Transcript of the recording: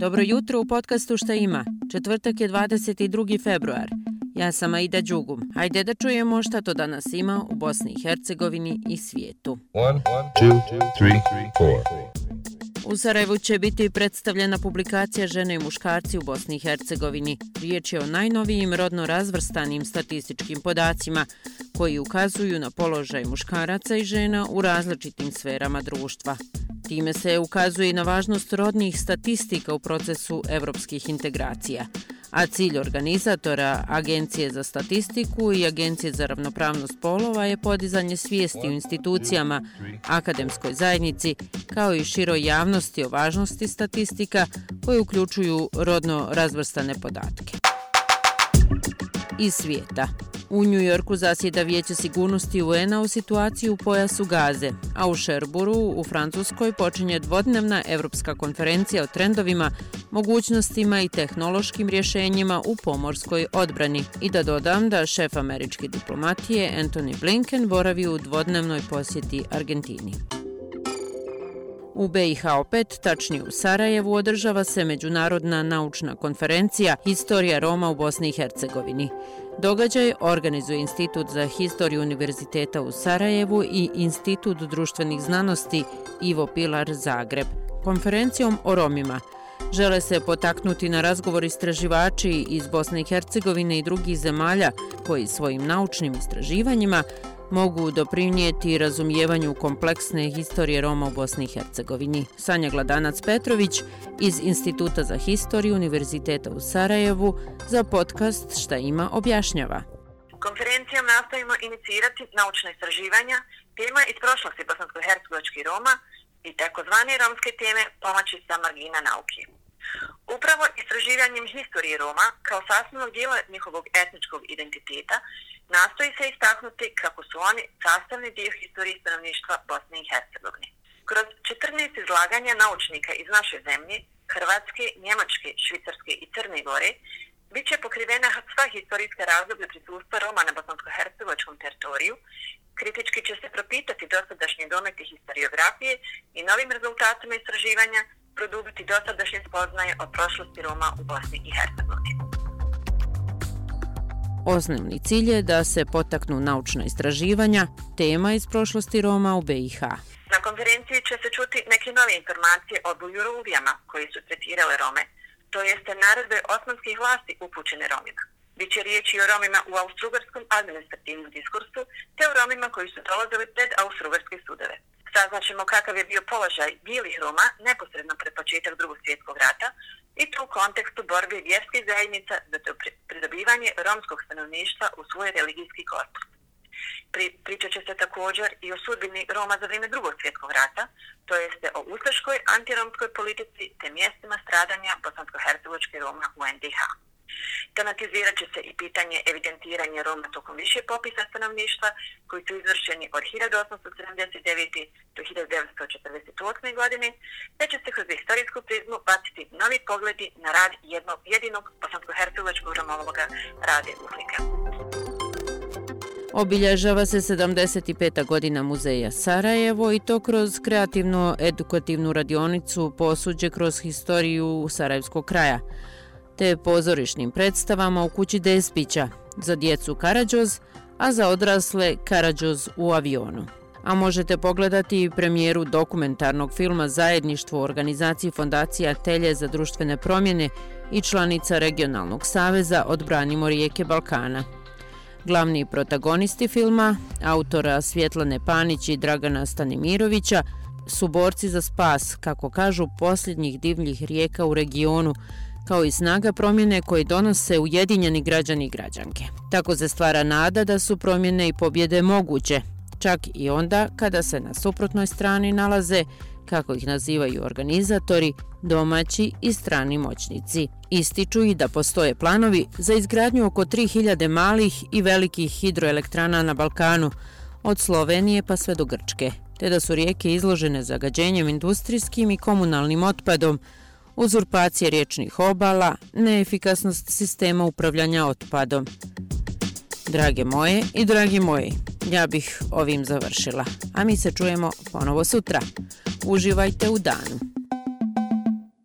Dobro jutro u podcastu Šta ima. Četvrtak je 22. februar. Ja sam Aida Đugum. Hajde da čujemo šta to danas ima u Bosni i Hercegovini i svijetu. One, two, three, U Sarajevu će biti predstavljena publikacija Žene i muškarci u Bosni i Hercegovini. Riječ je o najnovijim rodno razvrstanim statističkim podacima koji ukazuju na položaj muškaraca i žena u različitim sferama društva. Time se ukazuje na važnost rodnih statistika u procesu evropskih integracija. A cilj organizatora Agencije za statistiku i Agencije za ravnopravnost polova je podizanje svijesti u institucijama, akademskoj zajednici, kao i široj javnosti o važnosti statistika koje uključuju rodno razvrstane podatke. Iz svijeta. U Njujorku zasjeda Vijeće sigurnosti UN-a u situaciji u pojasu Gaze, a u Šerburu u Francuskoj počinje dvodnevna evropska konferencija o trendovima, mogućnostima i tehnološkim rješenjima u pomorskoj odbrani. I da dodam da šef američke diplomatije Anthony Blinken boravi u dvodnevnoj posjeti Argentini. U BiH opet, tačnije u Sarajevu, održava se Međunarodna naučna konferencija Historija Roma u Bosni i Hercegovini. Događaj organizuje Institut za historiju Univerziteta u Sarajevu i Institut društvenih znanosti Ivo Pilar Zagreb. Konferencijom o Romima žele se potaknuti na razgovor istraživači iz Bosne i Hercegovine i drugih zemalja koji svojim naučnim istraživanjima mogu doprinijeti razumijevanju kompleksne historije Roma u Bosni i Hercegovini. Sanja Gladanac Petrović iz Instituta za historiju Univerziteta u Sarajevu za podcast Šta ima objašnjava. Konferencijom nastavimo inicirati naučne istraživanja tema iz prošlosti bosansko-hercegovačkih Roma i takozvane romske teme pomoći sa margina nauke. Upravo istraživanjem historije Roma kao sastavnog dijela njihovog etničkog identiteta nastoji se istaknuti kako su oni sastavni dio historije stanovništva Bosne i Hercegovine. Kroz 14 izlaganja naučnika iz naše zemlje, Hrvatske, Njemačke, Švicarske i Crne Gore, bit će pokrivena sva historijska razdoblja prisustva Roma na bosansko-hercegovačkom teritoriju, kritički će se propitati dosadašnje domete historiografije i novim rezultatima istraživanja produbiti dosadašnje spoznaje o prošlosti Roma u Bosni i Hercegovini. Osnovni cilj je da se potaknu naučna istraživanja, tema iz prošlosti Roma u BiH. Na konferenciji će se čuti neke nove informacije o bujuruvijama koji su tretirale Rome, to jeste naredbe osmanskih vlasti upućene Romima. Biće riječi o Romima u austrougarskom administrativnom diskursu, te o Romima koji su dolazili pred austrougarske sudove. Saznaćemo kakav je bio položaj bijelih Roma neposredno pred početak drugog svjetskog rata i to u kontekstu borbe vjerskih zajednica za pridobivanje romskog stanovništva u svoj religijski korpus. Pri, pričat će se također i o sudbini Roma za vrijeme drugog svjetskog rata, to jeste o ustaškoj antiromskoj politici te mjestima stradanja bosansko-hercegočke Roma u NDH. Tematizirat će se i pitanje evidentiranja Roma tokom više popisa stanovništva koji su izvršeni od 1879. do 1948. godine, te će se kroz istorijsku prizmu baciti novi pogledi na rad jednog jedinog bosansko-hercegovačkog romologa Rade Uhlika. Obilježava se 75. godina muzeja Sarajevo i to kroz kreativno-edukativnu radionicu posuđe kroz historiju Sarajevskog kraja te pozorišnim predstavama u kući Despića, za djecu Karadžoz, a za odrasle Karadžoz u avionu. A možete pogledati i premijeru dokumentarnog filma Zajedništvo u organizaciji Fondacija Telje za društvene promjene i članica Regionalnog saveza Odbranimo rijeke Balkana. Glavni protagonisti filma, autora Svjetlane Panić i Dragana Stanimirovića, su borci za spas, kako kažu, posljednjih divljih rijeka u regionu, kao i snaga promjene koje donose ujedinjeni građani i građanke. Tako se stvara nada da su promjene i pobjede moguće, čak i onda kada se na suprotnoj strani nalaze, kako ih nazivaju organizatori, domaći i strani moćnici. Ističu i da postoje planovi za izgradnju oko 3000 malih i velikih hidroelektrana na Balkanu, od Slovenije pa sve do Grčke, te da su rijeke izložene zagađenjem industrijskim i komunalnim otpadom, uzurpacije riječnih obala, neefikasnost sistema upravljanja otpadom. Drage moje i dragi moji, ja bih ovim završila, a mi se čujemo ponovo sutra. Uživajte u danu.